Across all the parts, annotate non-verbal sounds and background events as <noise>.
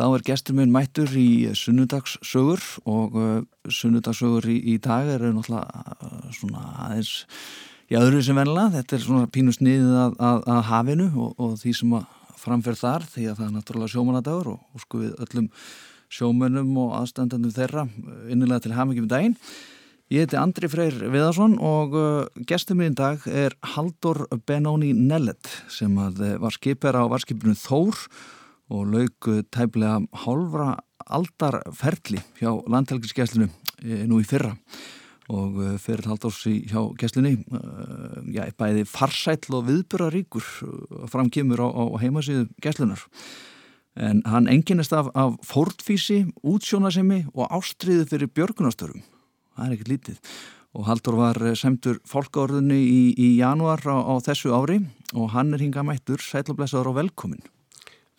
Þá er gestur minn mættur í sunnudagssögur og uh, sunnudagssögur í, í dag eru náttúrulega uh, svona aðeins í öðru sem vennilega. Þetta er svona pínu sniðið að, að, að hafinu og, og því sem framferð þar því að það er náttúrulega sjómanadagur og, og sko við öllum sjómönnum og aðstandandum þeirra innilega til hafmyggjum daginn. Ég heiti Andri Freyr Viðarsson og uh, gestur minn í dag er Haldur Benóni Nellet sem uh, var skipar á varskipinu Þór og lauk tæplega hálfra aldarferli hjá landhelgiskesslinu eh, nú í fyrra. Og eh, fyrir haldós í hjá gesslunni eh, já, bæði farsætl og viðburaríkur framkymur á, á heimasíðu gesslunar en hann enginist af, af fórtfísi, útsjónasemi og ástriðu fyrir björgunastörum það er ekkert lítið. Og Haldur var semtur fólkaorðunni í, í januar á, á þessu ári og hann er hinga mættur. Sætlablessaður og velkomin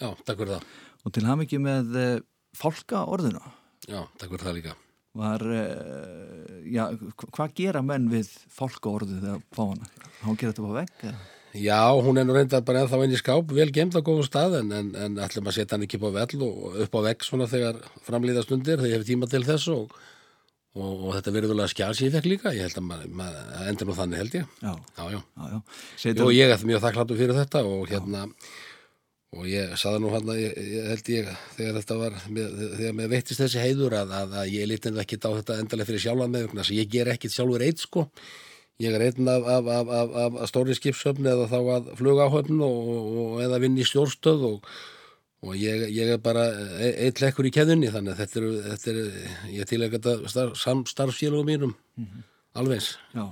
Já, takk fyrir það. Og til ham ekki með uh, fólka orðuna. Já, takk fyrir það líka. Var, uh, já, hvað gera menn við fólka orðu þegar fá hana? Há gera þetta á vegg? Eða? Já, hún er nú reyndað bara ennþá einn í skáp, vel gemd á góðum stað en, en, en ætlum að setja hann ekki á vell og upp á vegg svona þegar framlýða stundir, þegar ég hef tíma til þess og, og, og þetta verðurlega skjálsíðvekk líka, ég held að maður ma, endur nú þannig held ég. Já, já, já. já. Og ég er mjög þakkláttu fyrir þetta og hérna... Já og ég saði nú hann að ég, ég held ég þegar þetta var með, þegar mér veittist þessi heiður að, að, að ég lítið ekkit á þetta endalega fyrir sjálfan með að ég ger ekkit sjálfur eitt sko. Ég er einn af, af, af, af stóri skipshöfn eða þá að flugáhöfn og, og eða vinn í stjórnstöð og, og ég, ég er bara e, eitt lekkur í keðunni þannig að þetta er, þetta er ég tilæg þetta samstarfsfélagum mínum. Mm -hmm. alveg,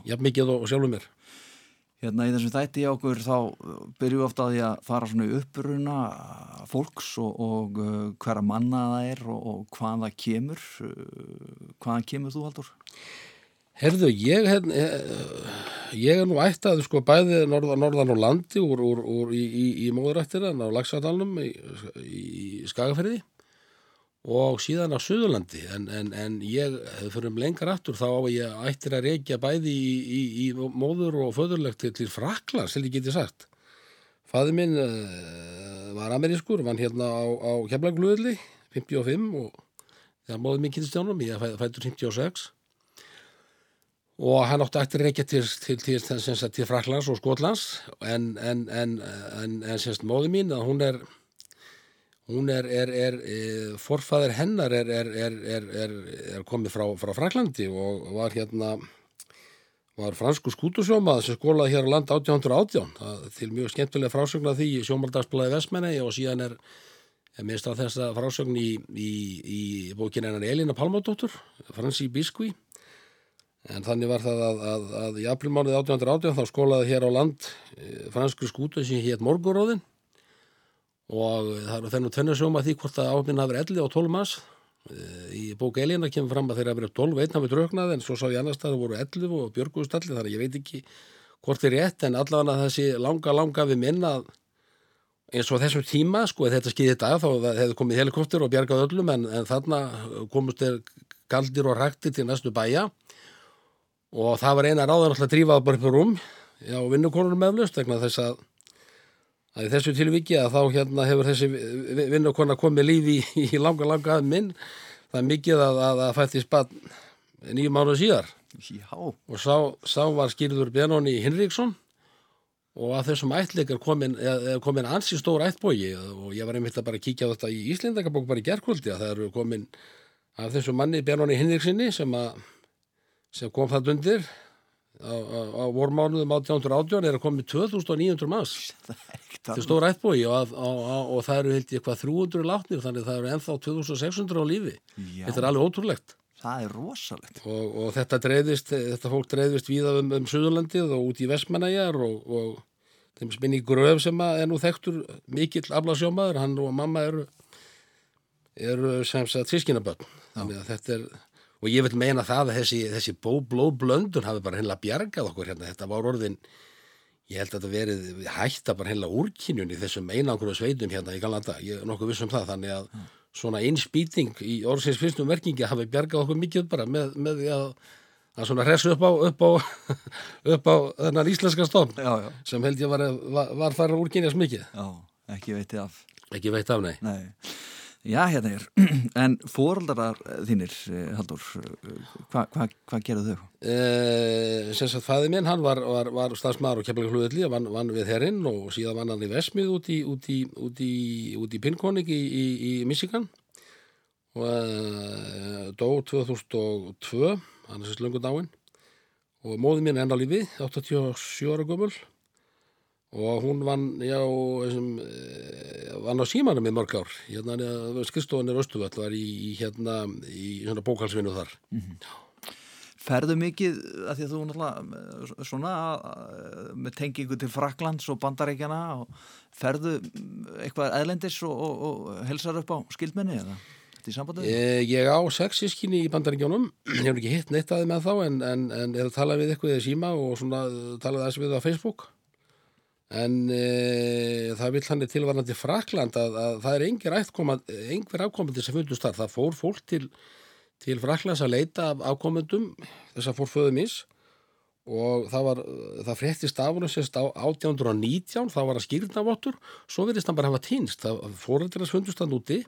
jafn mikið og sjálfur mér Hérna í þessum þætti okkur þá byrju ofta að því að fara svona uppruna fólks og, og uh, hverja manna það er og, og hvaðan það kemur. Uh, hvaðan kemur þú Haldur? Herðu, ég, hef, eh, ég er nú ætt að sko bæði norðan, norðan og landi úr, úr, úr í, í, í móðurættina á Lagsardalunum í, í Skagaferði og síðan á Suðurlandi. En, en, en ég, fyrir um lengar aftur þá á ég ættir að reykja bæði í, í, í móður og föðurlegt til, Fraklar, sem ég geti sagt. Fæði minn uh, var amerískur, vann hérna á, á Keflagluðli, 55 og þegar móður minn kynst stjónum, ég fæ, fættur 56 og hann átti ættir að reykja til, til, til, til Fraklands og Skotlands. En, en, móður mín, hún er hún er, er, er, er eh, forfæðir hennar er komið frá, frá Fraklandi og var hérna var fransku skútusjómað sem skólaði hér á land 1818 til mjög skemmtilega frásögn af því sjómaldagsblæði Vestmenni og síðan er minnst á þessa frásögn í, í, í bókin einan Elina Palmadóttur Fransi Biskvi en þannig var það að, að, að í aprilmánuði 1818 þá skólaði hér á land eh, fransku skútu sem hétt Morguróðin og það er þennu tvennarsjóma því hvort að áminn hafi verið 11 og 12 manns. Eh, í bók Elina kemur fram að þeirra verið 12 einn hafi drauknað en svo sá ég annars að það voru 11 og björgústalli þar ég veit ekki hvort er rétt en allavega þessi langa langa við minna eins og þessum tíma sko þetta skýði þetta af þá hefði komið helikopter og bjargað öllum en, en þarna komust þeir galdir og rækti til næstu bæja. Og það var eina ráðan alltaf að drífa bara upp í rúm já vinnukonunum meðlust vegna þess að að í þessu tilviki að þá hérna hefur þessi vinnukonna komið lífi í, í langa langa minn. Það er mikið að það fætti spatt nýjum mánu síðar. Já. og sá, sá var skýrður Benóni Hinriksson. Og að þessum ættleikar komin, komin ansi stór ættbógi og ég var einmitt að bara kíkja á þetta í Íslendingabók bara í gerðkvöldi að það eru komin af þessum manni Benóni Hinrikssoni sem, sem kom það undir á, á, á vormánuðum 1818 er að komið 2900 manns. Til stóra ættbói og, og það eru held ég hvað 300 látnir þannig það eru ennþá 2600 á lífi. Já. þetta er alveg ótrúlegt. Það er rosalegt. Og, og þetta dreifist, þetta fólk dreifist víða um, um Suðurlandið og út í Vestmannæjar og, og þeim spinni gröf sem er nú þekktur mikill aflasjómaður, hann og mamma eru eru sem sagt sískinaböld þannig að þetta er og ég vil meina það að þessi, þessi blóðblöndun hafi bara hennilega bjargað okkur hérna, þetta var orðin ég held að þetta verið hægt að bara hennilega úrkynjun í þessum einangrúðu sveitum hérna í Galanda, ég er nokkuð vissum það þannig að mm. svona einspýting í orðsins fyrstum verkingi hafi bjargað okkur mikið bara með, með því að að svona hressu upp á upp á, <laughs> upp á þennan íslenska stofn já, já. sem held ég var, var, var þar úrkynjast mikið Já, ekki veitið af Ekki veitið af, nei, nei. Já, hérna er. <clears throat> En fóraldrar þínir, eh, Haldur, hvað hva, hva gerðu þau? Eh, sagt, fæði minn, hann var, var, var stafsmaður og kemlaði hlugðli og vann, vann við herinn og síðan vann hann í Vesmið út í, út í, út í, í Pinkonig í, Michigan og eh, dó 2002, hann er sérst löngu dáinn og móði mín enn á lífi, 87 ára gömul og hún vann, já, þessum, eh, vann á símanum í mörg ár, hérna, skrifstofan Östuvöll og er í, í hérna, í svona bókalsvinnu þar. Ferðu mikið, að því að þú náttúrulega svona eh, með tengingu til Fraklands og Bandaríkjana og ferðu eitthvað eðlendis og, og, og helsar upp á skildmenni eða sambandi? Eh, Ég á sex sískinni í bandaríkjónum, <clears throat> ég hef ekki hitt neitt aðeins með þá en, en, en er að tala við eitthvað í síma og svona tala þess við á Facebook en e, það vil hann tilvarnandi Frakland að, að það er einhver afkomandi sem fundust þar, það fór fólk til, til Fraklands að leita af afkomendum þess að fór föðum ís og það var, það fréttist af hún sérst á 1819, það var að skýrnavottur, svo verðist hann bara hafa týnst, það fóröldirnas fundust hann úti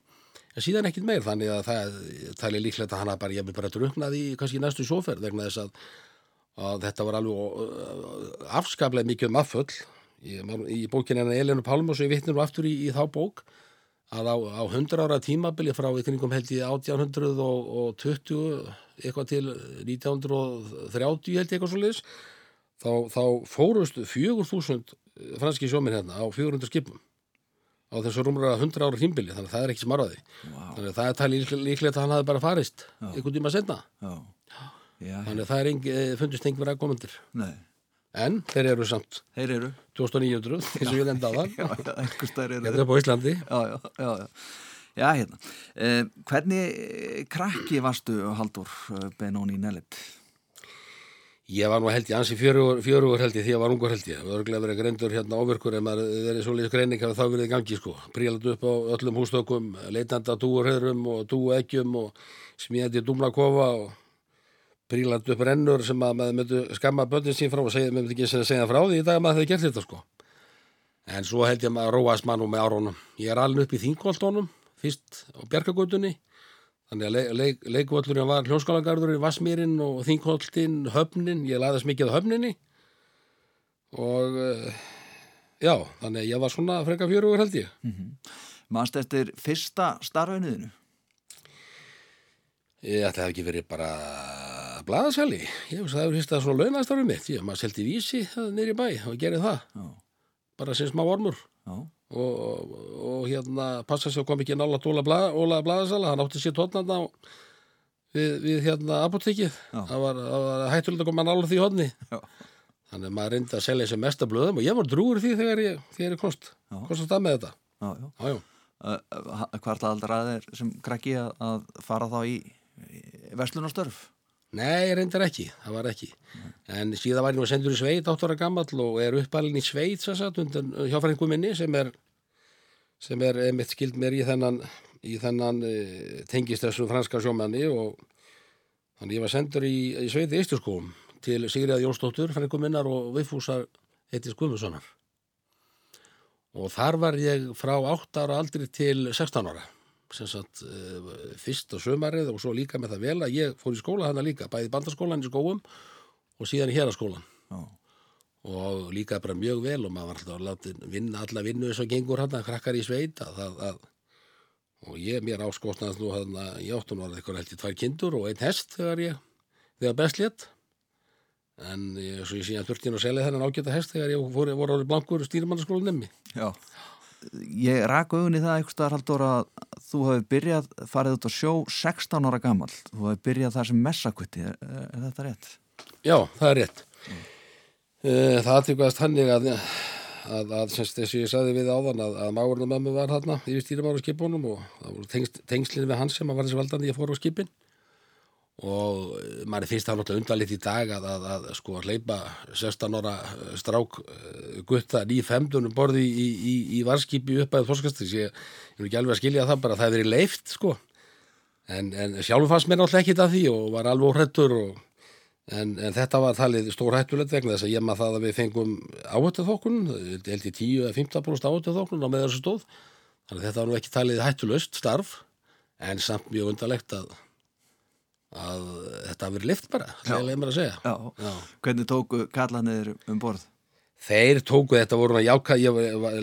en síðan ekkit meir. Þannig að það tali líklegt að hann bara, ég vil bara druknaði kannski næstu sóferð vegna þess að, að þetta var alveg uh, afskaplega mikið um afföll í, bókinu hennar Elinu Pálm og ég vittnir nú aftur í, í þá bók að á, á 100 ára tímabili frá ykkuringum held ég 1820 eitthvað til 1930 held ég eitthvað svo liðs þá, þá fórustu 4000 franski sjóminn hérna á 400 skipum á þessu rúmur að 100 ára tímbili þannig að það er ekki smarraði Wow. þannig að það er talið líklegt að hann hafi bara farist einhvern tíma senna þannig að það er engi, fundist einhver aðkomendur. Nei, en þeir eru samt þeir eru 2900 <laughs> eins og ég nefndi á það einhver stær eru hérna upp á Íslandi Já, já, já, já. Já, hérna. Eh, hvernig krakki varstu, Haldur Benóni Nellet? Ég var nú held ég ansi fjörugur, held ég því ég var ungur held ég. Örglega verið greindur hérna ofirkur en maður verið svolítið greining hafa þá verið gangi sko. Prílat upp á öllum hústökum, leitanda dúurhöðrum og dúeggjum og smíðandi dúmlakofa og prílat upp rennur sem að maður möttu skamma börnin sín frá og segja, maður myndi ekki segja frá því í dag að maður hefði gert þetta sko. En svo held ég maður róast mann með árónum. Ég er alveg upp í þingoltónum, fyrst á Bjarkagutunni Þannig að leik, leik, leikvöllurinn var hljómskálagarðurinn, Vassmýrin og Þingholtin, Höfnin, ég laðast mikið á Höfninni og uh, já, þannig að ég var svona freka fjörugur held ég. Manst eftir fyrsta starfinuðinu? Ég ætla að ekki verið bara blaðasali, ég veist að það hefur fyrst að svona launastarfið mitt, ég maður seldi vísi nýri bæ og gerði það, Já, bara sem smá ormur. Já, og, og, og hérna passa sér kom ekki nála blað, ólaða blaðasala, hann átti sér tónanda við, við hérna apotekið, það var, var hættulegt að koma nála því hodni. já, Þannig að maður reyndi að selja þessi mesta blöðum og ég var drúgur því þegar ég, þegar ég komst, Já. komst að með þetta. já, já. Já, já. Uh, Að að, að verslunarstörf? Nei, reyndar ekki, það var ekki. En síðan var ég nú sendur í sveit, átt ára gammal og er uppalinn í sveit, hjáfræðingu minni sem er, sem er einmitt skild mér í þennan, í þennan e, tengist þessum franska sjómanni og þannig ég var sendur í, í sveit í Ísturskóum til Sigriða Jónsdóttur, frængu minnar og Viffúsar heitis Guðmundssonar. Og þar var ég frá 8 ára aldri til 16 ára sagt uh, fyrst á sömarið og svo líka með það vel að ég fór í skóla hana líka, bæði bandaskólan í skóum og síðan í héraskólan Já, og líka bara mjög vel og maður var alltaf að vinna alla vinnu eins og gengur hann krakkar í sveit að, að, að, og ég mér áskostnaðast nú hann að ég áttu nú að eitthvað held í tvær kindur og einn hest þegar ég þegar best létt en ég, svo ég síðan þurfti inn að selja þennan ágæta hest þegar ég fór, voru árið blankur stýrimannaskóla nemmi já. Ég rak augun í það staðar Haldur að þú hefði byrjað, farið út á sjó 16 ára gammal. Þú hefði byrjað þar sem messakutti, er, er þetta rétt? Já, það er rétt. Mm. Það aðtíkast hannig að, að, að semst þess að ég sagði við áðan að, að máurinn og mömmu var þarna yfir stýrimáru skipunum og það voru tengslinn við hans sem var þessi valdandi ég fór á skipin og eh, maður finnst það náttúrulega undarlitt í dag að, að, að sko að hleypa 16 ára eh, strák uh, gutta ný femdunum borði í, í, í varskipi upp að þorskastis ég, er ekki alveg að skilja það bara að það hefur verið leift sko en, en sjálfur fannst mér náttúrulega ekkit að því og var alveg óhrættur og En, en þetta var talið stór hættulegt vegna þess að ég maður það að við fengum áhættu þokkun, held ég 10-15% áhættu þokkun á með þessu stóð. Þannig að þetta var nú ekki talið hættulöst starf, en samt mjög undarlegt að, að þetta hafi verið lift bara, það er mér að segja. Já. Já. Hvernig tóku kallanir um borð? Þeir tóku, þetta voru hann jáka, ég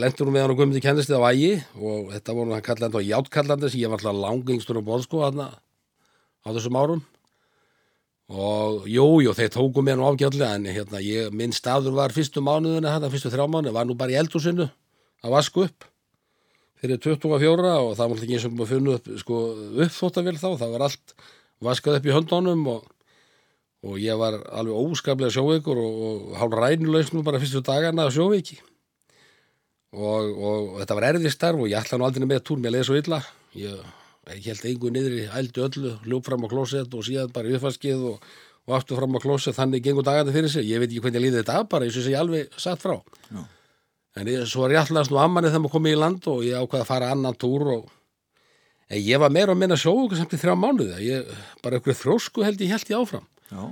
lendur nú með hann og gummið í kennistið á ægi og þetta voru hann kallandi á játkallandi sem ég var alltaf langingstur um borð sko hann á þessum árum og jú, jú, þeir tóku mér nú ágjörlega en hérna, ég, minn staður var fyrstu mánuðina hérna, fyrstu þrjá mánuði, var nú bara í eldhúsinu að vasku upp fyrir 24 og það var ekki eins og maður funnu upp, sko, uppþóttavél þá, það var allt vaskað upp í höndunum og og ég var alveg óskaplega sjóveikur og, og hálf rænulegs nú bara fyrstu dagana að sjóveiki. Og, og, þetta var erfið starf og ég ætla nú aldrei með túr mér leið svo illa. Ég, ég held einhver niður í ældu öllu ljóp fram á klósett og síðan bara uppfaskið og, og aftur fram á klósett. Þannig gengur dagana fyrir sig, ég veit ekki hvernig ég líði þetta af bara, ég syns ég alveg satt frá. Já. en ég, svo var ég alltaf nú ammanið þegar maður komið í land og ég ákvaði að fara annan túr og en ég var meira að minna sjóveikur samt í þrjá mánuði ég, bara einhverju þrósku held ég held ég áfram. Já.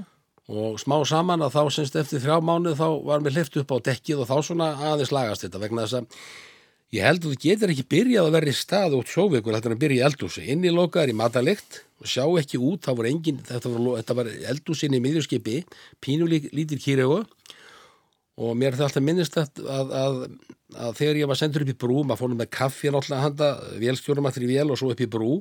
og smá saman að þá semst eftir þrjá mánuð þá var mér hlift upp á dekkið og þá svona aðeins lagast þetta vegna þess að ég held að þú getur ekki byrjað að vera í stað út sjóveikur þetta er að byrja í eldhúsi, inn í lokaðar í matalikt og sjá ekki út, það voru engin þetta var, var eldhúsin í miðjurskipi pínu lí- lítil kýregu og mér er það alltaf minnist að, að, að, að þegar ég var sendur upp í brú maður fórum með kaffi náttúrulega handa vélstjórum aftur í vél og svo upp í brú.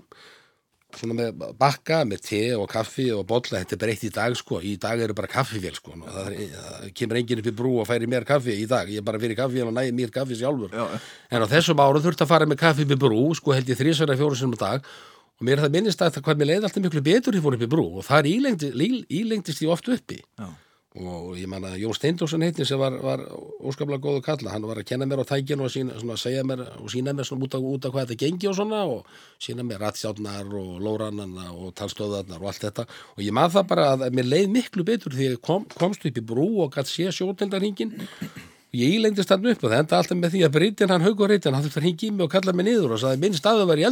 Svona með bakka, með te og kaffi og bolla, þetta er breytt í dag sko. Í dag eru bara kaffivél sko. Það, er, það kemur enginn upp í brú og færi mér kaffi í dag. Ég er bara fyrir kaffi og næði mér kaffi sjálfur. Já. en á þessum árum þurfti að fara með kaffi upp í brú sko held ég þrísverða fjóru sinum á dag. Og mér er það minnist að hvað mér leiði alltaf miklu betur ég fór upp í brú. Og þar ílengdist, ílengdist ég oft uppi. Já. Og ég man að Jón Steindórsson heitni sem var, var óskaplega góðu kalla. Hann var að kenna mér á tækinu og sína, svona, segja mér og sína mér svona út af, út af hvað þetta gengi og svona og sína mér ratsjárnar og lórannarna og talstöðarnar og allt þetta. Og ég man það bara að mér leið miklu betur því ég kom, komst upp í brú og gætt sé sjóteldarhingin og ég ílengdist hann upp og það enda alltaf með því að breytin hann haugur reytin, hann þurfti að hingi í mig og kalla mig niður og sagði minn staðu var í <laughs>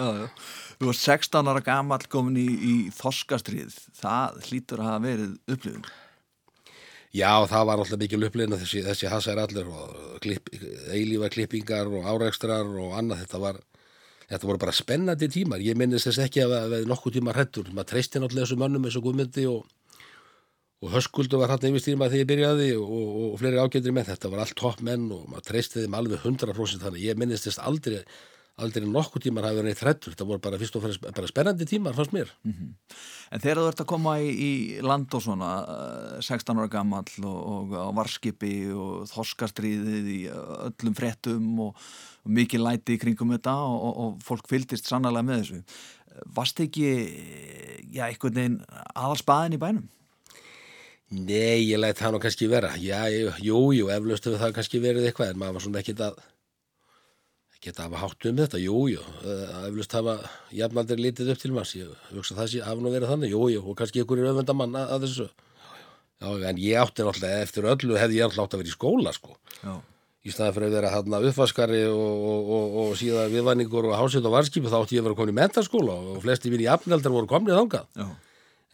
já. Þú var 16 ára gamall komin í, í þorskastrið. Það hlýtur að hafa verið upplifun. Já, það var alltaf mikil upplifin þessi, þessi hasar allir klipp, eilífa klippingar og árekstrar og annað. Þetta var þetta voru bara spennandi tímar. Ég minnist þess ekki að við nokkuð tíma hrettur maður treysti náttúrulega þessu mönnum eins og guðmyndi og, og höskuldu var hann yfirstýrma þegar ég byrjaði og, og, og fleiri ágætri menn. Þetta var allt topp menn og maður treysti þeim alveg 100% þannig. Ég minnist þess aldrei aldrei nokkuð tímar hafi verið hrettur þetta voru bara fyrst og fremst bara spennandi tímar fannst mér En þegar þú ert að koma í, í land og svona eh, 16 ára gamall og, og á varskipi og þorskastriðið í öllum fréttum og, og mikið læti í kringum þetta og, og, og fólk fylgdist sannlega með þessu. Varst ekki, já, einhvern veginn aðalspaðin í bænum? Nei, ég læt það nú kannski vera. Já, jú, jú, jú eflaust hefur það kannski verið eitthvað, en maður var svona ekkit að ekkit að hafa hátt um þetta, jú, jú. eh, hafa jafnaldri lítið upp til manns. Ég hugsa það sé hafa nú verið þannig, jú, jú, og kannski ykkur er öfundamann að, að þessu. Já, en ég átti náttúrulega, eftir öllu hefði ég alltaf átt að vera í skóla, sko. Já. Í staðan fyrir að vera hann uppvaskari og, og, og, og síðan viðvæningur og hásið og varskipi, þá átti ég að vera komin í mentaskóla og flesti mín í afneldar voru komnið þangað.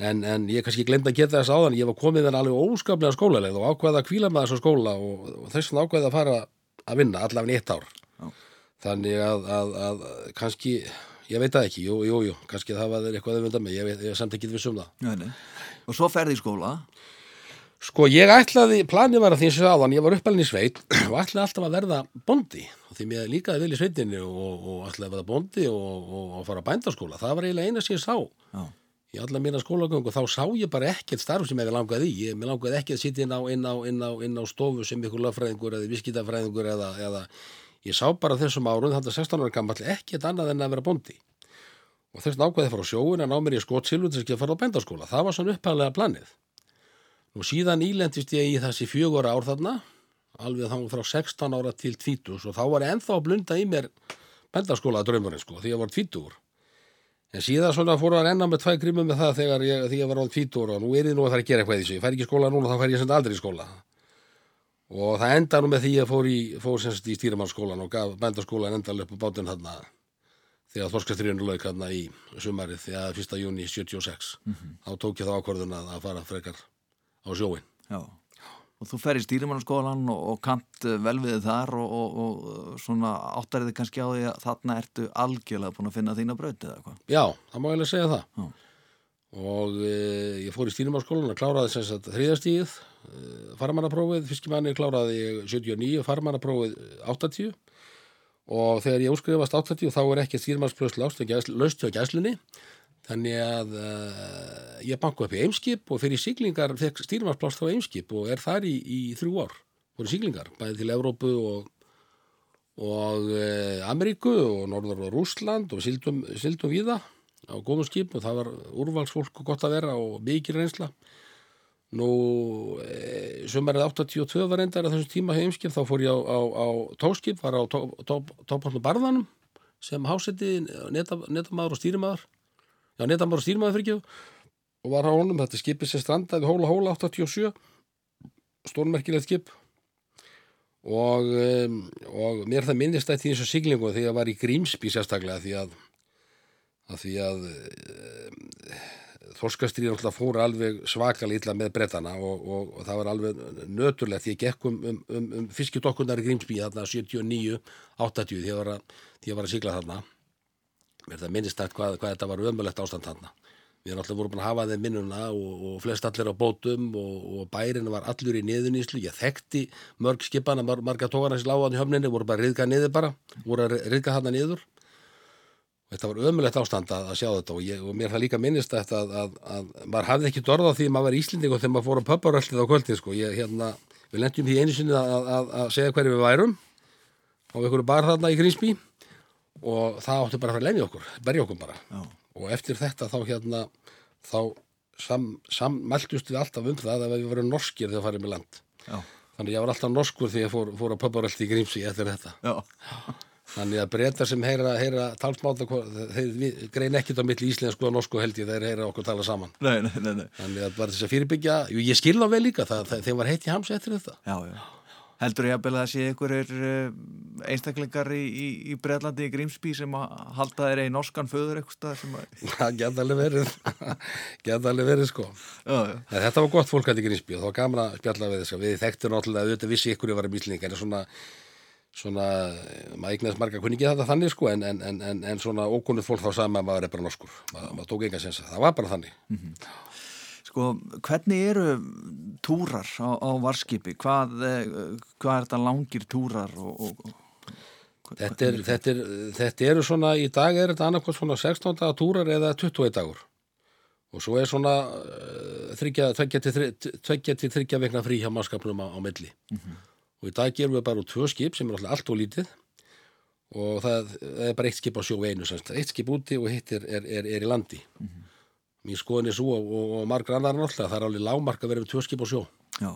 En, en ég kannski glemd að geta þess áðan, ég var komið en alveg óskaplega skólalegð og ákveða að kvíla með þessu skóla og, og þess vegna ákveða að fara að vinna allavega eitt ár. Já. Þannig að, að, að kannski, ég veit það ekki, jú, jú, jú, kannski það var eitthvað að vinda mig, ég, ég samt ekki viss um það. Nei, nei. Og svo ferði í skóla. Sko, ég ætlaði, planið var að því sem áðan, ég var uppalinn í sveit <clears throat> og ætlaði alltaf að verða bondi og því mér líkaði vel í sveitinni og, og ætlaði að verða bondi og, og, og fara að bændaskóla. Það var eiginlega eina sem ég sá. Já. í alla mína skólagöngu þá sá ég bara ekkert starf sem ég langaði í ég, langaði ekki að sitja inn á, inn, á, inn, á, inn á stofu sem ykkur löffræðingur eða viskitafræðingur eða, eða ég sá bara þessum árun þetta 16 ára gammal ekkert annað en að vera bondi og þess nákvæði fara á sjóin að ná mér í skotsilvu til þess að fara á bændaskóla það var svona upphæðlega planið nú síðan ílendist ég í þessi fjögur ár þarna alveg þá frá 16 ára til 20 og þá var ég ennþá að blunda í mér bændaskóla draumurinn sko því ég var 20 En síðan svona fór að renna með tvæ grímum með það þegar ég, ég var án tvítur og nú er ég nú að það að gera eitthvað í þessu. Ég fær ekki skóla núna, þá fær ég sem aldrei í skóla. Og það enda nú með því að ég fór í, fór sem sagt í stýrimannskólan og gaf bændaskólan endal upp á bátinn þarna þegar þorskastriðinu lauk þarna í sumarið þegar 1. júni 76. Þá tók ég þá ákvörðun að, að fara frekar á sjóin. Já. og þú fer í stýrimannaskólan og, og kant vel við þar og, og, og svona áttarið kannski á því að þarna ertu algjörlega búin að finna þína braut eða hvað Já, það má eiginlega segja það. Já. Og e, ég fór í stýrimarskólan og kláraði sem sagt þriðastíð, farmannaprófið, fiskimanni kláraði ég 79, farmannaprófið 80 og þegar ég útskrifast 80 þá er ekki stýrimarsprófið laust hjá gæslunni. Þannig að uh, ég banku upp í Eimskip og fyrir siglingar fekk stýrimarsplást á Eimskip og er þar í, í þrjú ár. Voru siglingar, bæði til Evrópu og, og uh, Ameríku og Norður og Rúsland og sildum, sildum víða á góðum skip og það var úrvalsfólk og gott að vera og mikið reynsla nú e, sumarið 82 var reyndar að þessum tíma heimskip þá fór ég á, á, á tóskip var á tópallu barðanum sem háseti netamaður og stýrimaður. Já, netamaður og stýrimaður fyrir ekki og var á honum, þetta skipið sem strandaði hóla hóla 87 stórmerkilegt skip. Og, og mér það minnist þetta í þessu siglingu þegar ég var í Grímsby sérstaklega því að að því að þorskastrýr náttúrulega fóru alveg svakal illa með brettana og, og, og það var alveg nöturlegt. Ég gekk um, um, um, um fiskidokkunar í Grímsby þarna 79, 80 því að, ég var að sigla þarna. Mér það minnist þetta hvað, hvað þetta var ömulegt ástand þarna. Við erum alltaf voru búin að hafa þeim minnuna og, og flest allir á bótum og bærin var allur í niðuníslu ég þekkti mörg skipana, marga tókana sem láði á höfninni, voru bara riðgað niður bara voru að riðgað þarna niður Þetta var ömulegt ástand að, að sjá þetta og, ég, og mér það líka minnist að, að, að maður hafði ekki dorða því að maður var íslending og þegar maður fór að pöpparöldið á kvöldin sko. ég, hérna, við lendjum því einu sinni að segja hverju við værum og við bar þarna í Grínsby og það áttu bara að fara að lemja okkur berja okkur bara Já. og eftir þetta þá hérna þá sammæltust sam, við alltaf um það að við varum norskir þegar farum í land Já. þannig ég var alltaf norskur þegar ég fór, fór að pöpparöldið í Grínsby eftir þetta <laughs> Þannig að breytar sem heyra, heyra talsmáta, þeir grein ekkit á milli íslensku og norsku held ég, þeir heyra okkur tala saman. Nei, nei, nei. nei. Þannig að bara þess að fyrirbyggja, jú, ég skilða vel líka, það, það, þeim var heitt í hamsi eftir þetta. Já, já. Heldur ég að belða að sé einhverjir eh, einstaklingar í, í, í Breitlandi í Grímsby sem að halda þeir einn norskan föður eitthvað sem að... <laughs> Það geta alveg verið, <laughs> geta alveg verið sko. Já, já. Þetta var gott fólk að í Grímsby og það var gamla að spjalla við að við svona svona, maður eignast marga kunningi þetta þannig sko en, en, en, en svona ókunnið fólk þá maður að maður er bara norskur maður, maður tók enga sensa, það var bara þannig. Mm -hmm. Sko, hvernig eru túrar á, á varskipi hvað, eh, hvað er þetta langir túrar og, og þetta, er, þetta, er, þetta eru svona í dag er þetta annarkvæmt svona 16 dagar túrar eða 21 dagur. Og svo er svona tveggja til þryggja vegna frí hjá mannskapnum á, á milli. Mm -hmm og í dag gerum við bara úr tvö skip sem er alltaf allt og lítið. Og það, það er bara eitt skip á sjó einu semst. eitt skip úti og hitt er, er, er, er í landi. Mm -hmm. mér skoðin er svo og, og, og margur annar náttúrulega það er alveg lágmark að vera með tvö skip á sjó. Já.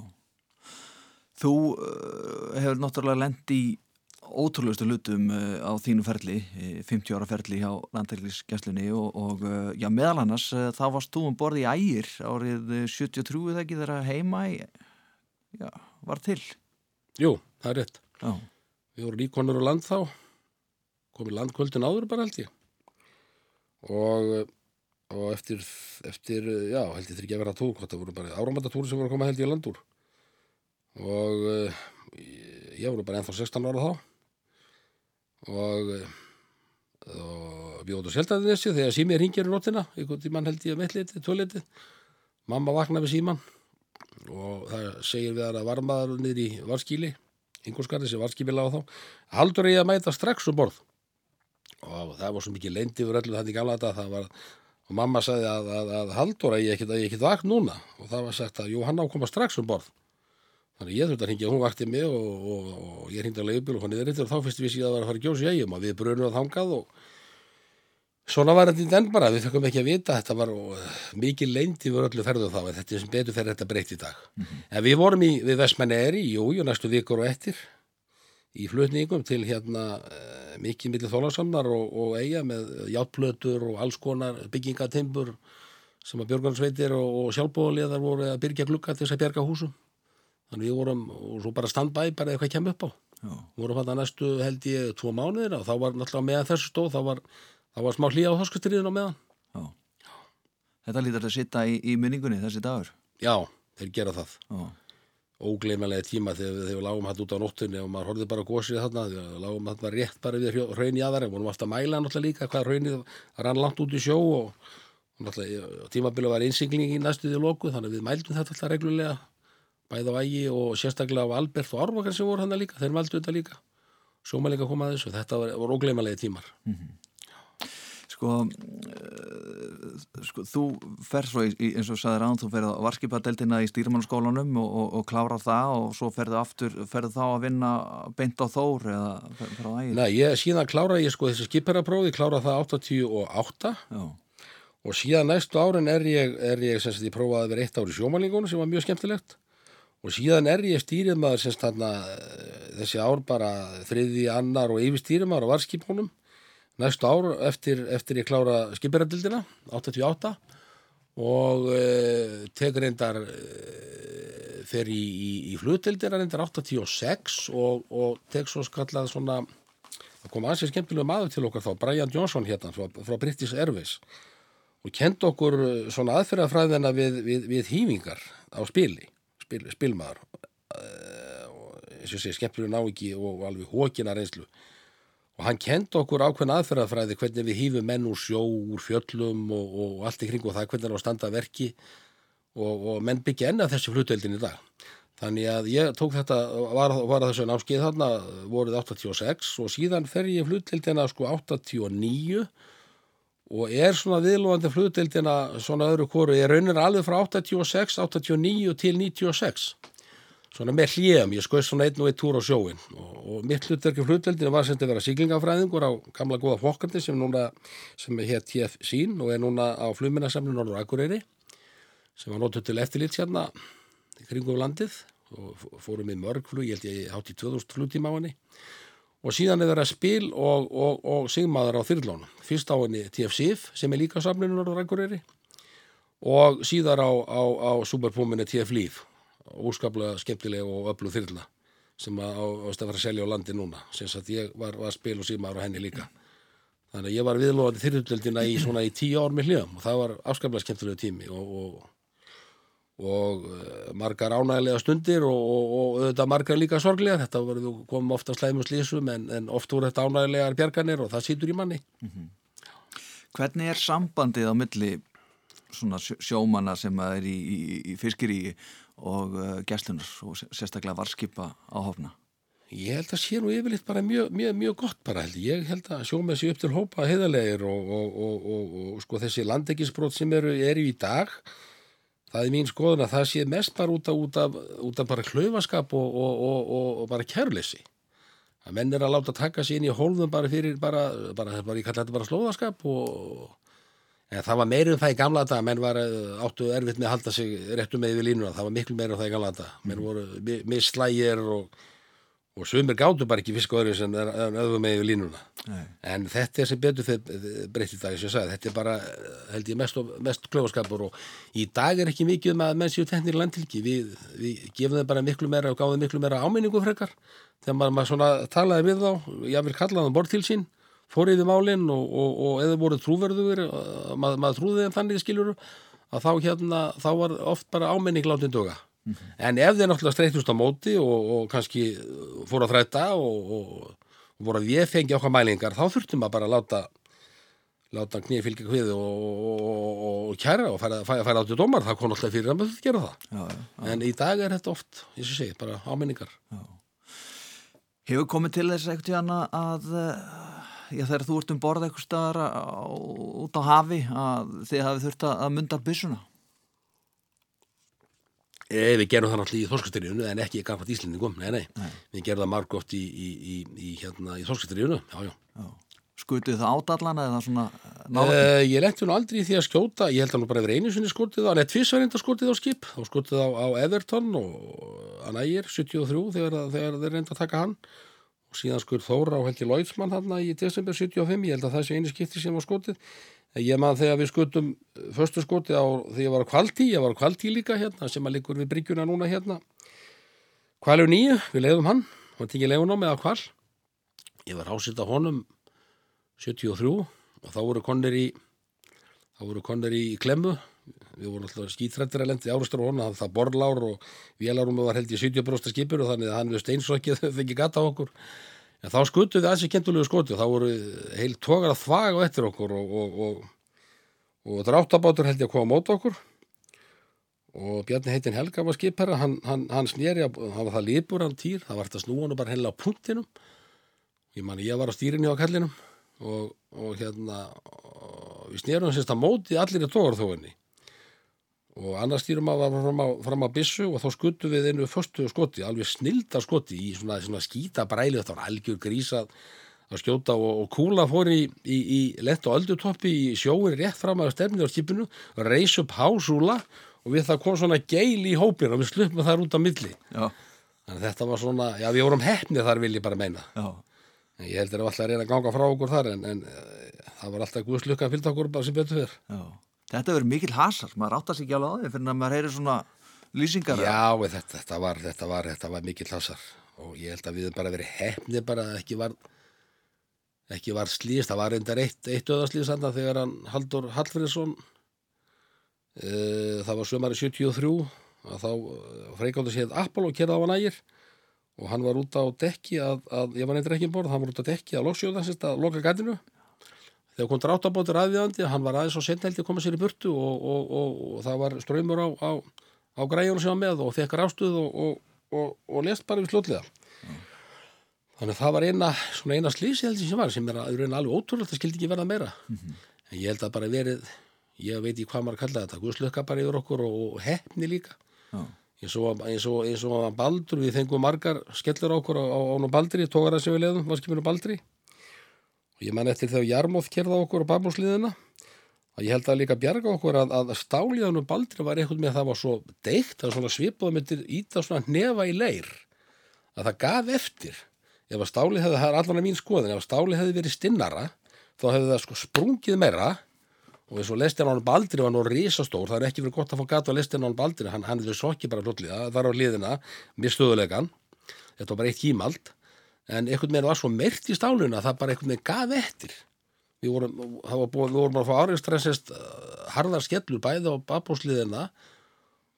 Þú uh, hefur náttúrulega lend í ótrúleustu lutum uh, á þínu ferli 50 ára ferli hjá landtækliskesslunni og, og já, meðal annars þá varst þú um borði í ægir árið 73 þegar heima í, já, var til Jú, það er rétt. Já. Við vorum líkonur á land þá, komið landkvöldin áður bara held ég. Og, og eftir, eftir, já, held ég ekki að vera að tók, þetta voru bara áramandatúri sem voru að koma held ég að landur. Og ég voru bara ennþá 16 ára þá. Og, og við óttum seltaði þessi þegar símið ringir í nóttina, einhvern tíman held ég að meðliti, tóliti. Mamma vaknaði við síman og það segir við að varmaður niður í varskíli yngurskari sem varskíli lág þá. Haldur ég að mæta strax um borð. Og það var svo mikið leindi fyrir öllu í gamla þetta var, og mamma sagði að, að, að haldur að ég ekkert vakt núna. Og það var sagt að jú hann ákoma strax um borð. Þannig ég þurfti að hingja, hún vakti mig og, og, og ég hingdi að leiðbíl og hann niður eftir og þá fyrst við síðan að vera að fara að gjósa í eigum og við brunum að þangað og Svona var þetta í den bara, við þurfum ekki að vita, þetta var mikið leindi við öllu ferðu þá, en þetta er sem betur fyrir þetta breytt í dag. Mm -hmm. En við vorum í, við Vestmanneri, jú, jú, næstu vikur og eftir, í flutningum til hérna uh, mikið millir þólarsamnar og, og eiga með játplötur og alls konar byggingateimbur sem að björgansveitir og, og sjálfbóðaliðar voru að byrja glukka til þess að bjerga húsum. Þannig við vorum, og svo bara standbæ, bara eitthvað kemur upp á. Já. Vorum hann að næstu held ég tvo mánuðir og þá var náttúrulega meðan þessu stóð, þá var það var smá hlýja á þorskustriðinu meðan. Já. Þetta lítar að sitta í, í minningunni þessi dagur. Já, þeir gera það. Já. ógleymanlega tíma þegar við, lágum hann út á nóttunni og maður horfði bara gósið þarna þegar við lágum hann rétt bara við hraun í aðar en vorum alltaf að mæla náttúrulega líka hvað raunnið rann langt út í sjó og, og náttúrulega tímabili var einsingling í næstuði loku þannig að við mældum þetta alltaf reglulega bæða á ægi og sérstaklega á Albert og Árvakar sem voru hann líka, þeir mældu þetta líka. Sjómalega koma að þessu, þetta var, var ógleymanlega tímar. Sko, uh, sko þú fer svo í, eins og sagði ráðan, þú ferð á varskipadeldina í stýrimannskólanum og, og, og klára það og svo ferðu aftur, ferðu þá að vinna beint á Þór eða fer, fer á ægir? Nei, ég, síðan klára ég sko þessi skipherraprófi, klára það 88 Já, og síðan næstu árin er ég, er ég sem sagt, ég prófaði að vera eitt ár í sjómælingunum sem var mjög skemmtilegt. Og síðan er ég stýrimaður sem sagt þarna eh, þessi ár bara þriði, annar og yfir stýrimaður á varskipunum næstu ár eftir, eftir ég klára skipherradildina 88 og e, tek reyndar e, fer í, í, í flutildina reyndar 86 og, og tek svo skallað svona það kom aðeins skemmtilega maður til okkar þá Brian Johnson hérna frá, frá British Airways og kent okkur svona aðferðafræðina við, við, við hýfingar á spili, spil, spilmaður. Uh, og eins og sé skemmtilega ná ekki og alveg hókina reynslu og hann kent okkur ákveðna aðferðafræði hvernig við hýfum menn úr sjó, úr fjöllum og, og allt í kring og það hvernig er á standa að verki. Og, og menn byggja enn að þessi fluteldin í dag. Þannig að ég tók þetta, var, var að þessu námskeið þarna voruð 86 og síðan fer ég fluteldina sko 89 og er svona viðlóðandi fluteldina svona öðru kóru, ég raunir alveg frá 86, 89 til 96 svona með hljöfum, ég skoist svona einn og einn túr á sjóin og, og mitt hlutverki hlutveldinu var sem þetta vera síklingafræðingur á gamla góða fokkandi sem núna, sem hér TF sín og er núna á fluminasamlinu Norður Akureyri sem var notuð til eftirlit hérna kringum landið og fórum í mörgflug, ég held ég hátt í 2000 flugtíma á henni. Og síðan er það spil og, og, og sigmaður á þyrlónum fyrst á henni TF SIF sem er líka á samlinu Norður Akureyri og síðar á, á, á superpúminni TF Líf óskaplega skemmtilega og öflug þyrla sem að ást að fara að selja á landi núna. Sem sagt ég var, var spil og símaður á henni líka. Þannig að ég var viðlóðandi þyrlutöldina í svona í tíu ár með hljöfum og það var afskaplega skemmtilega tími og, og, og uh, margar ánægilega stundir og, og, auðvitað margar líka sorglega þetta var, komum ofta slæmum slísum en, en oft voru þetta ánægilegar bjarganir og það sýtur í manni. Hvernig er sambandið á milli svona sjó- sjómanna sem er í, í, í fiskirí og uh, gæslunar og sé- sérstaklega varskipa á hofna? Ég held að sé nú yfirleitt bara mjög, mjög, mjög gott bara held ég. Held að sjóma þessi upp til hópa heiðarlegir og, og, og, og, sko þessi landekisbrót sem eru, eru í dag, það er mín skoðun að það sé mest bara út af, út af, út af bara og, og bara kærleysi. Að menn er að láta taka sér inn í hólfum bara fyrir bara, bara, bara ég kalla þetta bara slóðaskap og en það var meira um það í gamla þetta menn var eh, áttu erfitt með að halda sig réttu með við línuna, það var miklu meira um það í gamla þetta menn voru mi- misslægir og og sumir gátu bara ekki fisk og öðru sem öðvum með í línuna. Nei. en þetta er sem betur þeir breytt í dag sem ég sagði, þetta er bara eh, held ég mest, mest klöfaskapur og í dag er ekki mikið um að menn séu teknir í landtilki, við, við gefum þeim bara miklu meira og gáðum miklu meira áminningu frekar. Þegar maður, maður svona talaði við þá ég vil kalla það bort til sín fór yfir málinn og, og, og eða voru trúverður maður, maður trúði þeim þannig skilur að þá hérna, þá var oft bara áminning látin duga. En ef þeir náttúrulega streytust á móti og, og kannski fóru að þræta og, voru að ég fengi okkar mælingar þá þurftum maður bara að láta láta knýja fylgja hvið og, og, og, og kæra og færa, færa, færa áttu dómar. Það kom náttúrulega fyrir að maður gera það. Já, já. en í dag er þetta oft, eins og segi, bara áminningar. Hefur komið til þess eitthvað tíðan að, að uh, já, þegar þú ert um borð eitthvað staðar út á hafi að þið hafið þurft að að mynda byssuna? e, við gerum það náttúrulega í þorskastriðinu en ekki gafat íslendingum, nei, nei, Nei. við gerum það margótt í, í, í, í, hérna, í þorskastriðinu já, já. Já. Skutuð það átallana eða svona uh, ég lenti nú aldrei í því að skjóta, ég held að nú bara verið einu sinni skotið á, neða tvisvarenda skotið á skip, þá skotið á, á Everton og hann ægir 73 þegar, þegar þeir reynda að taka hann og síðan skur Þóra á Helgi Lóitsmann hann í desember 75, ég held að það sé einu skipti sem var skotið. Ég man þegar við skutum förstu skotið á þegar ég var á Kvaltí, ég var á Kvaltí líka hérna sem að liggur við bryggjuna núna hérna. Kvalur nýju, við leiðum hann, hann tekið leiðun á með á Kval. Ég var ásýtt á honum 73 og þá voru konir í þá voru konir í klemmu við vorum alltaf skítrættir að lendi árustur og hona, það borlár og vélarúmi var held í 70% skipur og þannig að hann við steinsokkið þau <laughs> ekki gata okkur. En þá skutuði aðeins í kentulegu skoti og þá voru heil tógar að þvaga á eftir okkur og, og, og, og dráttabátur held ég að koma á mót okkur. Og Bjarni heitin Helga var skipherra hann, hann, hann snýri, hann var það lípur hann týr, það var þetta snúan og bara hennilega á punktinum. Ég man ég var á stýrinni á kallinum og, og hérna og við snýrum sérst að móti allir í tógarþóinni og annars stýrum að var fram á, fram á bissu og þá skuttu við einu förstu skoti, alveg snilda skoti í svona, svona skýta bræli þetta var algjör grísað að skjóta og, og kúla fór í, í, í lett og öldutoppi í sjóin rétt fram að stefnið á skipinu reys upp hásúla og við það kom svona geil í hópin og við sluppum þar út á milli. Já, þannig að þetta var svona, já við vorum hefnið þar vil ég bara meina. Já, en ég heldur að alltaf að reyna að ganga frá okkur þar en, en uh, það var alltaf guðslukka að fylgta okkur bara sem betur fyrr já. Þetta verður mikil hasar, maður áttast ekki alveg á því fyrir að maður heyri svona lýsingar. Já, þetta, þetta, var, þetta, var, þetta var mikill hásar og ég held að við bara verið hefnið bara að ekki var ekki var slýst, það var reyndar eitt, eitt öðarslýst þannig þegar hann Haldur Hallfriðsson uh, það var sömari 73 að þá freikáldu séð Apollo kerða á hann ægir. Og hann var út á dekki að, að ég var neitt ekki um borð, hann var út á dekki að loksjóða að loka gætinu þegar kom dráttabóttur aðviðandi, hann var aðeins og sendeldi að koma sér í burtu og, og, og, og það var ströymur á, á, á græjunum sem var með og fekk rástuð og lest bara við slutliða þannig að það var eina eina slísi heldur sem var sem er að alveg ótrúlega, það skildi ekki verða meira. En ég held að bara verið ég veit ekki hvað maður kallaði þetta, guðslökka bara yfir okkur og hefni líka. Já. eins og, að Baldur við fengum margar skellur okkur á, á, Baldri, tókara sem við leðum, varskipinu Baldri. og ég man eftir þegar Jarmóð kerða okkur á babúsliðina og ég held að líka bjarga okkur að, að stáliðanum Baldri var eitthvað með að það var svo deikt að svipaðu myndir íta svona nefa í leir að það gaf eftir. Ef að stálið hefði, það er allan að mín skoðin ef að stálið hefði verið stinnara þá hefði það sko sprungið meira. Og eins og lestin á hann Baldri var nú risastór það er ekki verið gott að fá gata á lestin á hann Baldri hann, hann er sokki bara hlutliða, það var á liðina með stöðulegan, þetta var bara eitt kímald en einhvern veginn var svo meirt í stáluna að það bara einhvern veginn gaf eftir. Við vorum, búin, við vorum að fá áriðstressist harðar skellur bæði á babósliðina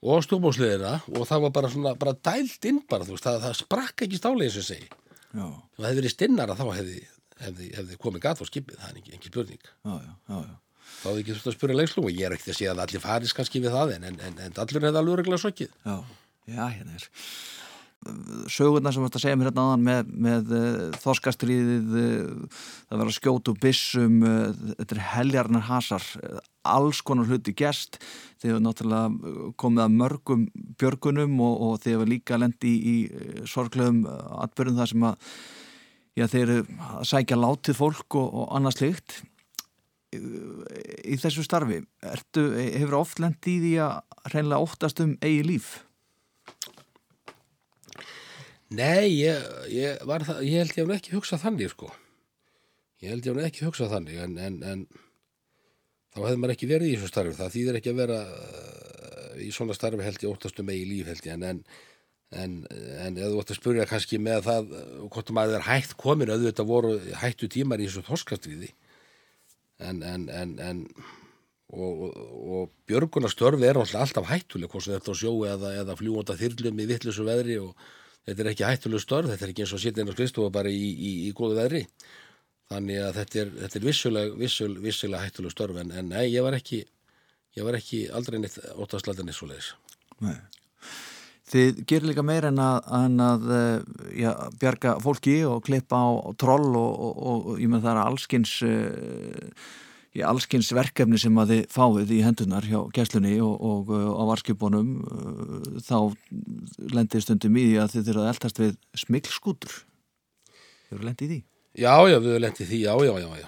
og stúbósliðina og það var bara svona, bara dælt inn bara, veist, það, það sprakk ekki stálið eins og segi. Já, og það hefði verið stinnara þá hefði, hefði, hefði komið gat á skipið, það er ekki, ekki spurning. Já, já, já, já. þá hefði ekki þurft að spura leikslum og ég er ekki að segja að allir faris kannski við það en, en, en, en allir hefði alveg regla sokkið Já, já, hérna er sögurnar sem þetta segja mér hérna áðan með, með uh, þorskastriðið uh, það verður úr byssum uh, þetta er heljarnar hasar alls konar hluti gest þið hefur náttúrulega komið að mörgum björgunum og, og hefur líka lendi í, í sorglegum atbyrjum þar sem að já, þeir eru að sækja látið fólk og, og annað slikt í þessu starfi ertu, hefur oft lendi í því að reynilega óttast um eigi líf Nei, ég, ég, það, ég held ég hef ekki hugsað þannig sko. Ég held ég hef ekki hugsað þannig en, en, en þá hefði maður ekki verið í þessu starfi. Það þýðir ekki að vera uh, í svona starfi held ég óttast um eigi líf held ég en, en, eða þú ætti að spurja kannski með það uh, hvort maður er hægt komin auðvitað voru hættu tímar í þessu þorskastriði en og, og, björgunarstörfi er alltaf hættuleg hvort þetta á sjó eða, eða fljúanda þyrlum í vittlusu veðri og þetta er ekki hættuleg störf, þetta er ekki eins og sittin á skristofa bara í, í, í góðu veðri. Þannig að þetta er, þetta er vissulega, vissulega, vissulega hættuleg störf en, en nei, ég var ekki ég var ekki aldrei neitt óttaðslæðan eins og leiðis Nei. Þið gerir líka meir en að, en að já, bjarga fólki og klippa á, á troll og, og, og, og ég með það er allskins í allskins verkefni sem að þið fáið í hendunar hjá gæslunni og á varskipunum þá lendir stundum í því að þið þurfað eldast við smilskútur Þið eru lendið í því? Já, já, við höfum lendið því, já, já, já, já.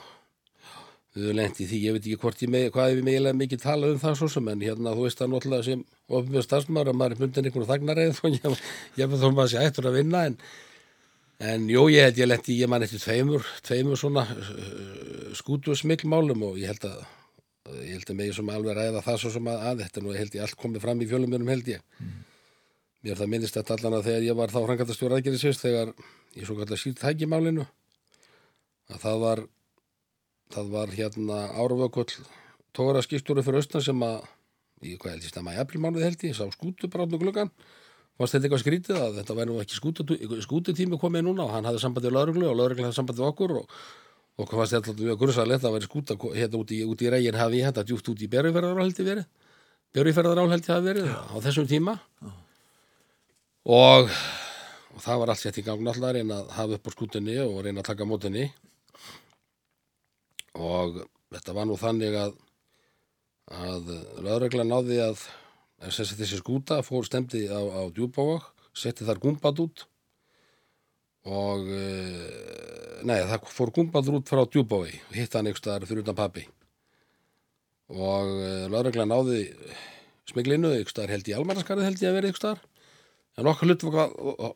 Við höfum lendið því, ég veit ekki hvort ég með, hvað við megilega mikið talað um það svo sem en hérna þú veist það náttúrulega sem ofnbjörn stafsmar að maður er bundin einhvern þagnareið <laughs> og ég, ég með þó maður sé hættur að vinna en, en jú, ég held ég lendi ég man eftir tveimur, tveimur svona uh, skútusmillmálum og ég held að ég held að mig sem alveg ræða það svo sem að, að þetta nú held ég allt komið fram í fjölumjörnum held ég mm. mér það minnist þetta allan að þegar ég var þá hrangatastjóra aðgerðisist þegar ég svo kallar sírt hækjumálinu að það var það var hérna árvökull tóra skýrstúri fyrir austan sem að í hvað held ég stemma í aprilmánuði held ég, sá skútu bara fannst þetta eitthvað skrítið að þetta væri nú ekki skútu- skútutími komið núna og hann hafði sambandið við lauruglu og lauruglu hafði sambandið okkur og og hvað fannst þetta alltaf mjög grunnsalegt að væri skúta hérna út í, út í regin hafi ég þetta djúpt út í ég verið. Ég hafi verið á þessum tíma. Og, og það var allt sett í gang náttúrulega að reyna að hafa upp á skútunni og reyna að taka mótunni og þetta var nú þannig að að lögregla náði að þessi skúta fór stemdi á, á djúbávag, setti þar gúmbad út og uh, nei, það fór gúmbaður út frá djúbávi hitt hann einhvers staðar fyrir utan pappi og uh, lögregla náði smiglinu einhvers staðar held í almannaskarið held ég að vera einhvers staðar. En okkar hlutverk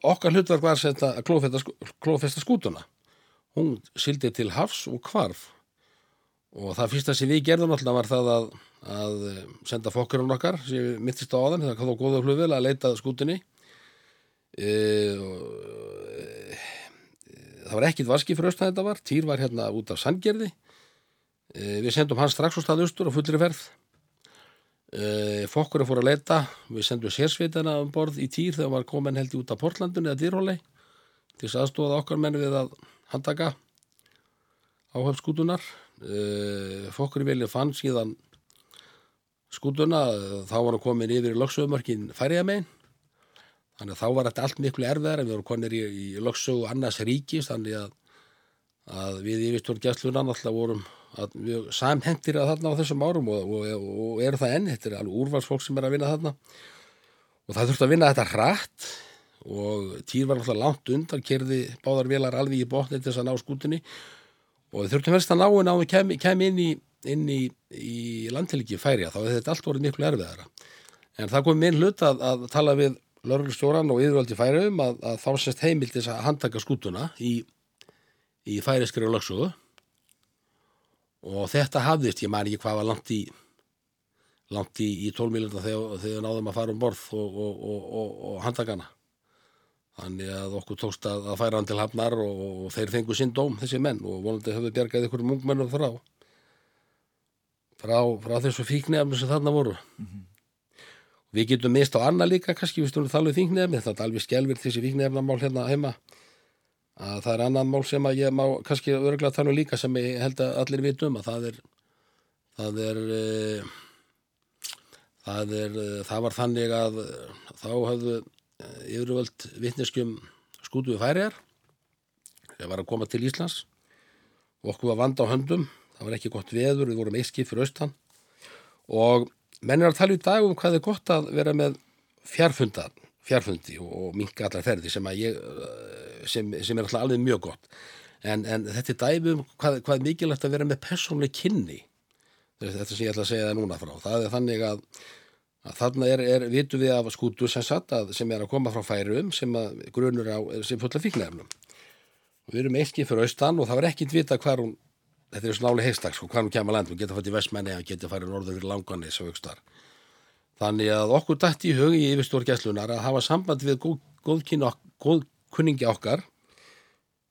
okkar hlutverk var að klófesta, skú- klófesta skútuna. Hún sildi til hafs og hvarf og það fyrsta sem við gerðum alltaf var það að, að eh, senda fokkurinn okkar sem mittist á áðan, það kom þá góða flugvel að leita að skútunni. E, og, e, það var ekkit vaski fyrir austan þetta var, Týr var hérna út af Sandgerði. E, við sendum hann strax á stað austur á fullri ferð. E, fokkurinn fór að leita. Við sendum sérsveitana um borð í Týr þegar var komin held í út af Portlandun eða Dýrhóli til þess aðstóða okkar menn við að handtaka áhöf skútunar fokkur í vilja fann síðan skútuna þá var hann komin yfir í lögsögumörkin færiðamein þannig að þá var þetta allt miklu erfiðar við vorum konir í, í lögsögu annars ríkis þannig að, að við yfirstjórn gæslunan alltaf vorum samhentir að þarna á þessum árum og, og, og eru það enn, þetta er alveg úrvalsfólk sem er að vinna þarna. Og það þurfti að vinna þetta hratt og týr var alltaf langt undan kerði báðar velar alveg í botni til þess að ná skútunni og við þurftum helst að ná henni á við kem, kem inn í, í, í landhelgi færiða, þá er þetta allt voruð miklu erfiðara. En það kom minn hlut að, að tala við lörglustjóran og yfirvaldi færiðum að, að þá sérst heimild þess að handtaka skútuna í, í færiðskri og lögsugu og þetta hafðist, ég man ekki hvað var langt í langt í, tólmílunda þegar, þegar náðum að fara um borð og, og, og, og, og handtakana þannig að okkur tókst að, að færa hann til hafnar og, og þeir fengu sinn dóm þessi menn og vonandi höfðu bjargað ykkur mungmennum frá. Frá, frá þessu fíknefni sem þarna voru. Við getum mist á annað líka kannski við stundum þalveg fíknefni þetta er alveg skelvirt þessi fíknefnamál hérna heima. Að það er annað mál sem að ég má kannski örgulega tala um líka sem ég held að allir vitum að það er það er uh, það er uh, það var þannig að þá höfðu yfirvöld vittneskjum skútu við færiðar þegar var að koma til Íslands. Og okkur var vanda á höndum. Það var ekki gott veður, við vorum eitt skip fyrir austan. Og menn er að tala í dag um hvað er gott að vera með fjárfunda, fjárfundi og, minka allar ferði sem, ég, eh, sem, sem er alltaf alveg mjög gott. En, en þetta er dæmi um hvað, hvað er mikilvægt að vera með persónleg kynni. Þetta sem ég ætla að segja það núna frá. Það er þannig að þarna er, er vitum við af skútu sem satt að sem er að koma frá færum sem grunur á, sem fulla fíknefnum og við erum ekki fyrir austan og það var ekkit vita hvar hún þetta er snáli heistak, sko, hvar hún kemur land. Hún getur fætt í vestmenni, hann getur færi norður fyrir langanni svo aukstar þannig að okkur dætt í hug í yfirstór gæslunar að hafa samband við góð, góðkynni góð okkar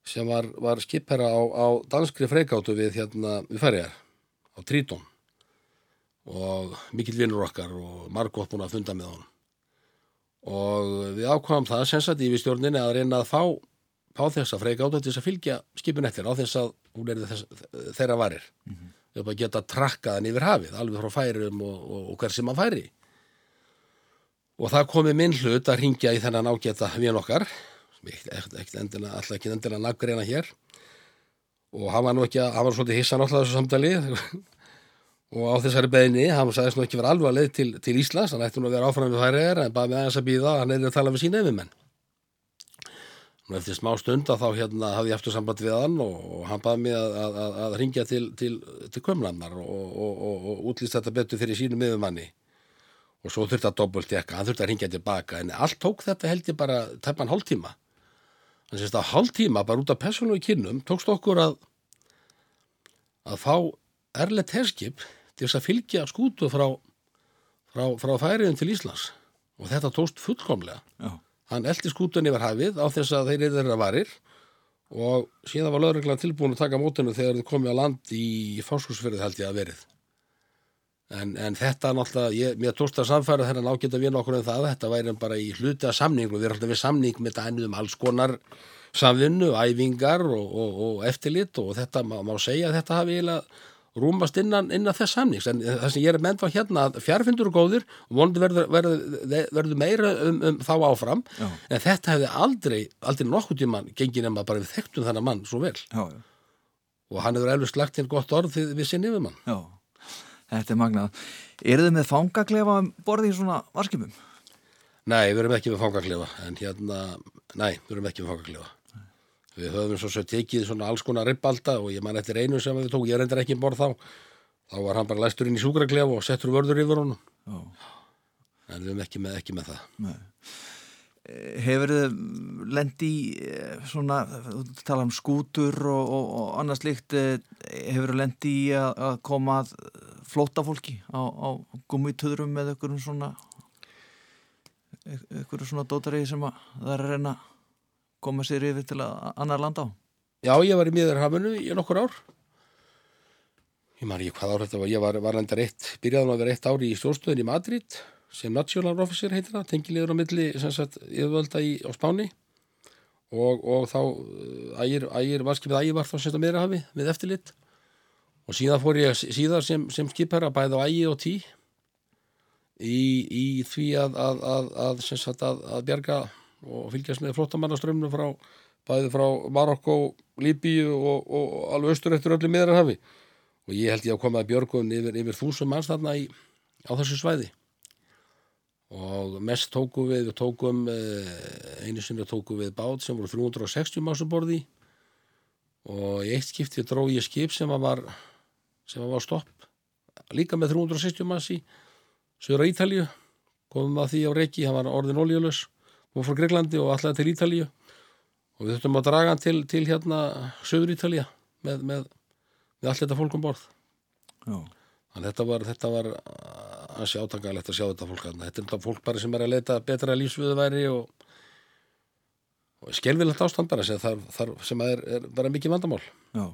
sem var, var skipherra á, á danskri freikáttu við hérna við færiðar á Trítón og mikill vinnur okkar og margótt búin að funda með honum. Og við ákvæmum það sagt í stjórninni að reyna að fá, fá þessa freikáta til þess að fylgja skipin eftir á þess að hún er þess, þeirra varir. Mm -hmm. við erum að geta trakkaðan yfir hafið alveg frá færum og, og, og hver sem að færi. Og það komi minn hlut að ringja í þennan ágæta vinn okkar alltaf ekki endilega nafngreina hér. Og hann var nú ekki að hann var svolítið hissan alltaf þessu samtali og á þessari beðinni, hann sagðist nú ekki vera alveg að leið til, til Íslands, hann ætti nú að vera áfram við færiðar en baði með aðeins að býða hann er að tala við sína yfirmenn. Og eftir smá stund að þá hérna hafði ég eftir samband við hann og, og hann baði mig að, að, að, að ringja til, til, til kömlannar og, og, og útlýst þetta betur fyrir sínum yfirmanni. Og svo þurfti að dobbult ekka, hann þurfti að ringja tilbaka en allt tók þetta held ég bara tæpan hálftíma. Þannig að þetta hálftíma bara út af persónu í kynnum tókst okkur að að fá erlegt herskip til þess að fylgja skútu frá, frá, frá færiðum til Íslands. Og þetta tókst fullkomlega. Já. hann eldi skútun yfir hafið á þess að þeir eru þeirra varir. Og síðan var lögreglan tilbúin að taka mótinu þegar þið komið á land í fáskúsferðið held ég að verið. En, en þetta náttúrulega, ég, mér tókst að samfæra þennan ágætt að vinna okkur um það, þetta væri bara í hluti að samningu, við erum alltaf við samning með dænið um alls konar samvinnu, æfingar og, og, og eftirlit og þetta má, má segja þetta hafi eiginlega rúmast innan, innan þess samnings, en það sem ég er menn var hérna að fjárfindur er góðir og vonandi verður, verður, verður meira um, um þá áfram, Já. en þetta hefði aldrei, aldrei nokkuð tímann gengið nema bara við þekktum þennan mann svo vel Já, já. og hann hefur elvist lagt inn gott orð við, sinni við mann. Já, þetta er magnað. Eru þið með fangaklefa um borði í svona varskipum? Nei, við erum ekki með fangaklefa en hérna, nei, við erum ekki með fangaklefa Við höfum svo svo tekið svona alls konar ripbalda og ég man eftir einu sem við tók, ég reyndar ekki um borð þá þá var hann bara læstur inn í súkraklefa og settur vörður yfir honum Já. en við erum ekki með, ekki með það Nei. Hefur þið lendi eh, svona, þú tala um skútur og, og, og annað slíkt, eh, hefur þið lendi að, að koma að flóta fólki á, á gummitöðrum með einhverjum svona einhverjum svona dótari sem að það er að reyna að koma sér yfir til annar landa á? Já, ég var í miðurhafinu í nokkur ár. Ég man ekki hvað ár þetta var. Ég var, var reyndar eitt, byrjaðan að vera eitt ári í stjórnstöðin í Madrid sem national officer heitir það, tengilegur á milli sagt, yfirvölda í, á Spáni. Og, og þá uh, ægir, ægir, varskipið ægir var þá sem þetta meira hafi við eftirlit. Og síðan fór ég síðar sem, sem skipherra bæði á ægi og tí í, í því að, að, að, að, sagt, að bjarga og fylgjast með flóttamannaströmmnu frá bæði frá Marokko, Líbíu og, og, og alveg austur eftir öllu miðarhafi og ég held ég að koma að björgun yfir, yfir þúsum manns þarna í, á þessu svæði. Og mest tóku við, við tókum eh, einu sinni tóku við bát sem voru 360 másum borði og í eitt skipti dró ég skip sem var sem var stopp líka með 360 manns í Söður Ítalíu komum að því á reiki, hann var orðin oljulös og frá Greiklandi og allavega til Ítalíu og við þurftum að draga hann til, til hérna Söður Ítalíu með, með, með allt þetta fólk um borð. Þannig þetta var, þetta var ansi átangalegt að sjá þetta fólk þarna. Þetta er þetta fólk bara sem er að leita betra lífsviðuværi og, og skelvilegt ástand bara sem, þar, þar, sem er, er bara mikið vandamál. Já.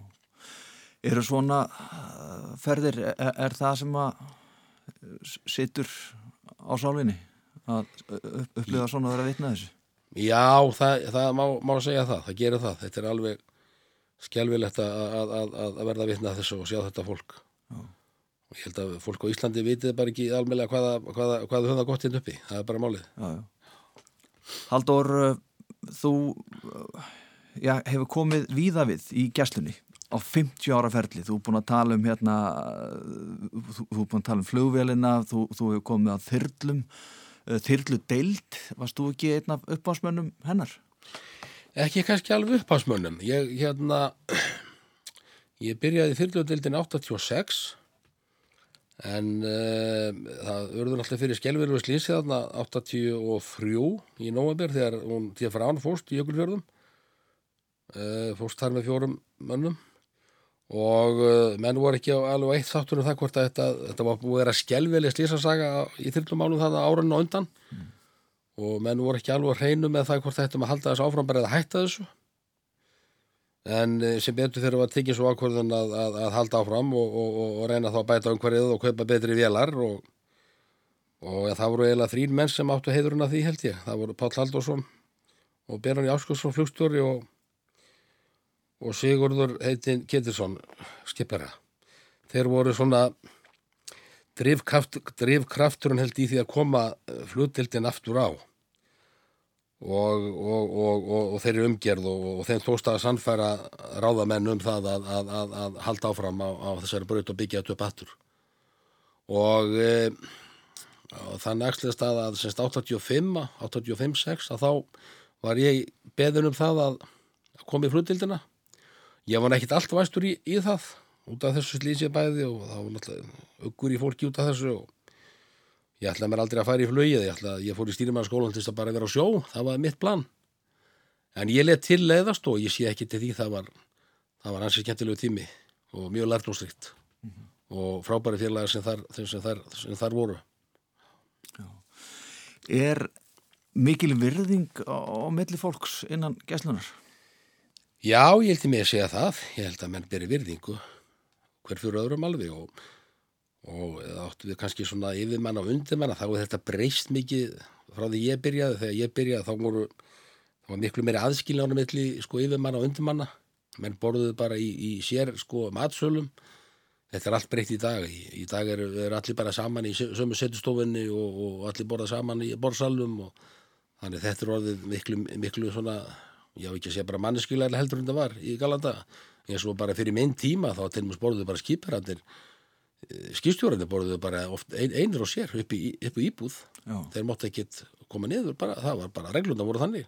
Eru svona uh, ferðir, er, er það sem að situr á sálfinni að upp, upplifa svona að vera vitna þessu? Já, það, það má, má segja það, það gerir það. Þetta er alveg skelvilegt að, að, að, að verða vitna þessu og sjá þetta fólk. Já. Ég held að fólk á Íslandi vitið bara ekki almeinlega hvaða, hvaða, hvaða höfða gott hinn uppi. Það er bara málið. Já, já. Haldur, uh, þú uh, já, hefur komið víða við í gæslunni á 50 ára ferli. Þú er búin að tala um hérna, uh, þú, þú er búin að tala um flugvélina, þú, þú hefur komið að þyrlum, uh, þyrlu deild. Varst þú ekki einn af uppásmönnum hennar? Ekki kannski alveg upphásmönnum. Ég, hérna, <clears throat> ég byrjaði þyrljóðdeildin 86 en uh, það verður alltaf fyrir skelveru slísi þarna 83 í nóvember þegar hún að fara án fórst í Jökulfjörðum uh, fórst þar með fjórum mönnum og uh, menn voru ekki alveg eitt þáttur um það hvort að þetta, þetta var búið að skelveli slísasaga í þyrlumálum það árunn og undan. Og menn voru ekki alveg að reynu með það hvort þetta að halda þessu áfram bara eða hætta þessu. En eh, sem betur þegar var tekið svo ákvörðun að, að, að halda áfram og, og, og, og reyna þá að bæta umhverfið og kaupa betri vélar og, ja, það voru eiginlega þrín menn sem áttu heiðurinn að því held ég. Það voru Páll Halldórsson og Björn Jáskursson flugstjóri og og Sigurður heitin Ketirsson skipara þeir voru svona drifkraft, drifkrafturinn held í því að koma flutildin aftur á. Og, og, og, og þeirri umgerð og þeim tósta að sannfæra ráðamenn um það að, að, að, að halda áfram á, á þessari braut og byggja þetta upp aftur. Og, e, og það nægstlega stað að semst 85, 85-6 að þá var ég beðin um það að koma í flutildina ég var nekkit allt væstur í, í það út af þessu slísið bæði og það var náttúrulega uggur í fólki út af þessu og ég ætlaði mér aldrei að fara í flögið ég, ætlaði, ég fór í stýrimannskólan til þess að bara vera á sjó það var mitt plan en ég let til leiðast og ég sé ekki til því það var, það var hansi skemmtilegu tími og mjög lærtlóstrikt mm -hmm. og frábæri félagar sem þar, sem þar, sem þar voru Já. Er mikil virðing á, á milli fólks innan gæslunar? Já, ég held að segja það. Ég held að menn beri virðingu hver fyrir öðrum alveg og, og eða áttu við kannski svona yfirmann og undirmann þá er þetta breyst mikið frá því ég byrjaði. Þegar ég byrjaði þá voru þá var miklu meiri aðskiljána milli sko yfirmann og undirmanna. Menn borðuðu bara í, í sér sko matsölum. Þetta er allt breytt í dag. Í, í dag eru er allir bara saman í sö- sömu setustofinni og, og allir borða saman í borðsalum og þannig þetta er orðið miklu, miklu svona ég hef ekki að segja bara manneskilega heldur en það var í galanda eins og bara fyrir minn tíma þá til mjög borðuðu bara skiparandir skipstjórandi borðuðu bara oft ein, einir og sér upp í, upp í íbúð Já, þeir mátti ekkit koma niður bara, það var bara reglunda voru þannig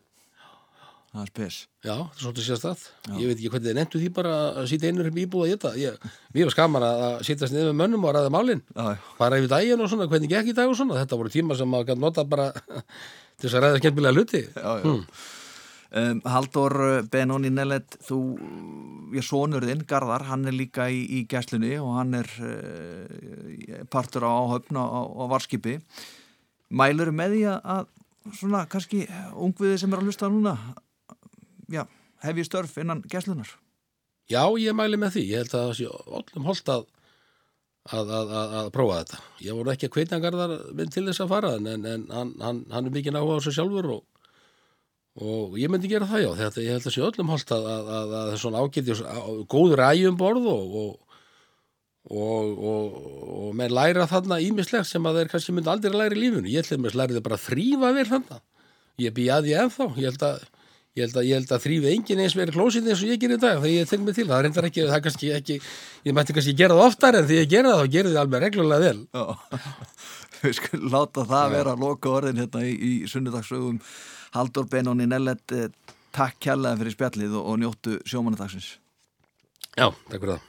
það er spes Já, það er svolítið sérst að. Ég veit ekki hvernig þið nefntu því bara að sýta einur upp í íbúð að geta. Ég, mér var skaman að sýtast niður með mönnum og ræða málin. Já, já, Bara yfir daginn og svona, hvernig gekk í dag og svona. Þetta voru tíma sem maður gæti nota bara <laughs> til þess að ræða skemmtilega hluti. já, já. Um, Haldur Benóni Nellet þú, ég sonur þinn Garðar, hann er líka í, í gæslunni og hann er uh, partur á áhöfn á, á varskipi mælur með því að, svona kannski ungviði sem er að hlusta núna já, hef ég störf innan gæslunar Já, ég mæli með því. Ég held að það sé öllum holdt að, að, að, að, prófa þetta. Ég voru ekki að kveitjangarðar minn til þess að fara en, en, hann, hann, hann er mikið áhuga á sig sjálfur og Og ég myndi gera það já, þetta ég held að sé öllum holdt að, að, að, að það er svona ágæti góður ægjum borð og, og, og, og, og menn læra þarna ímislegt sem að þeir kannski myndi aldrei læra í lífunu. Ég held að læri þeir bara að þrýfa vel þarna. Ég bý að ég ennþá. Ég held að, ég held að, ég held að þrýfi enginn eins verið klósið eins og ég gerir í dag þegar ég tek mig til. Það reyndar ekki, það kannski ekki, ég mætti kannski gera það oftar en því ég gera það þá gerir það alveg reglulega vel. Já, <laughs> við skulum láta það vera loka orðin hérna í, í sunnudagsögum Haldur Benóni Nellet eh, takk kærlega fyrir spjallið og, og njóttu sjómanadagsins Já, takk fyrir það.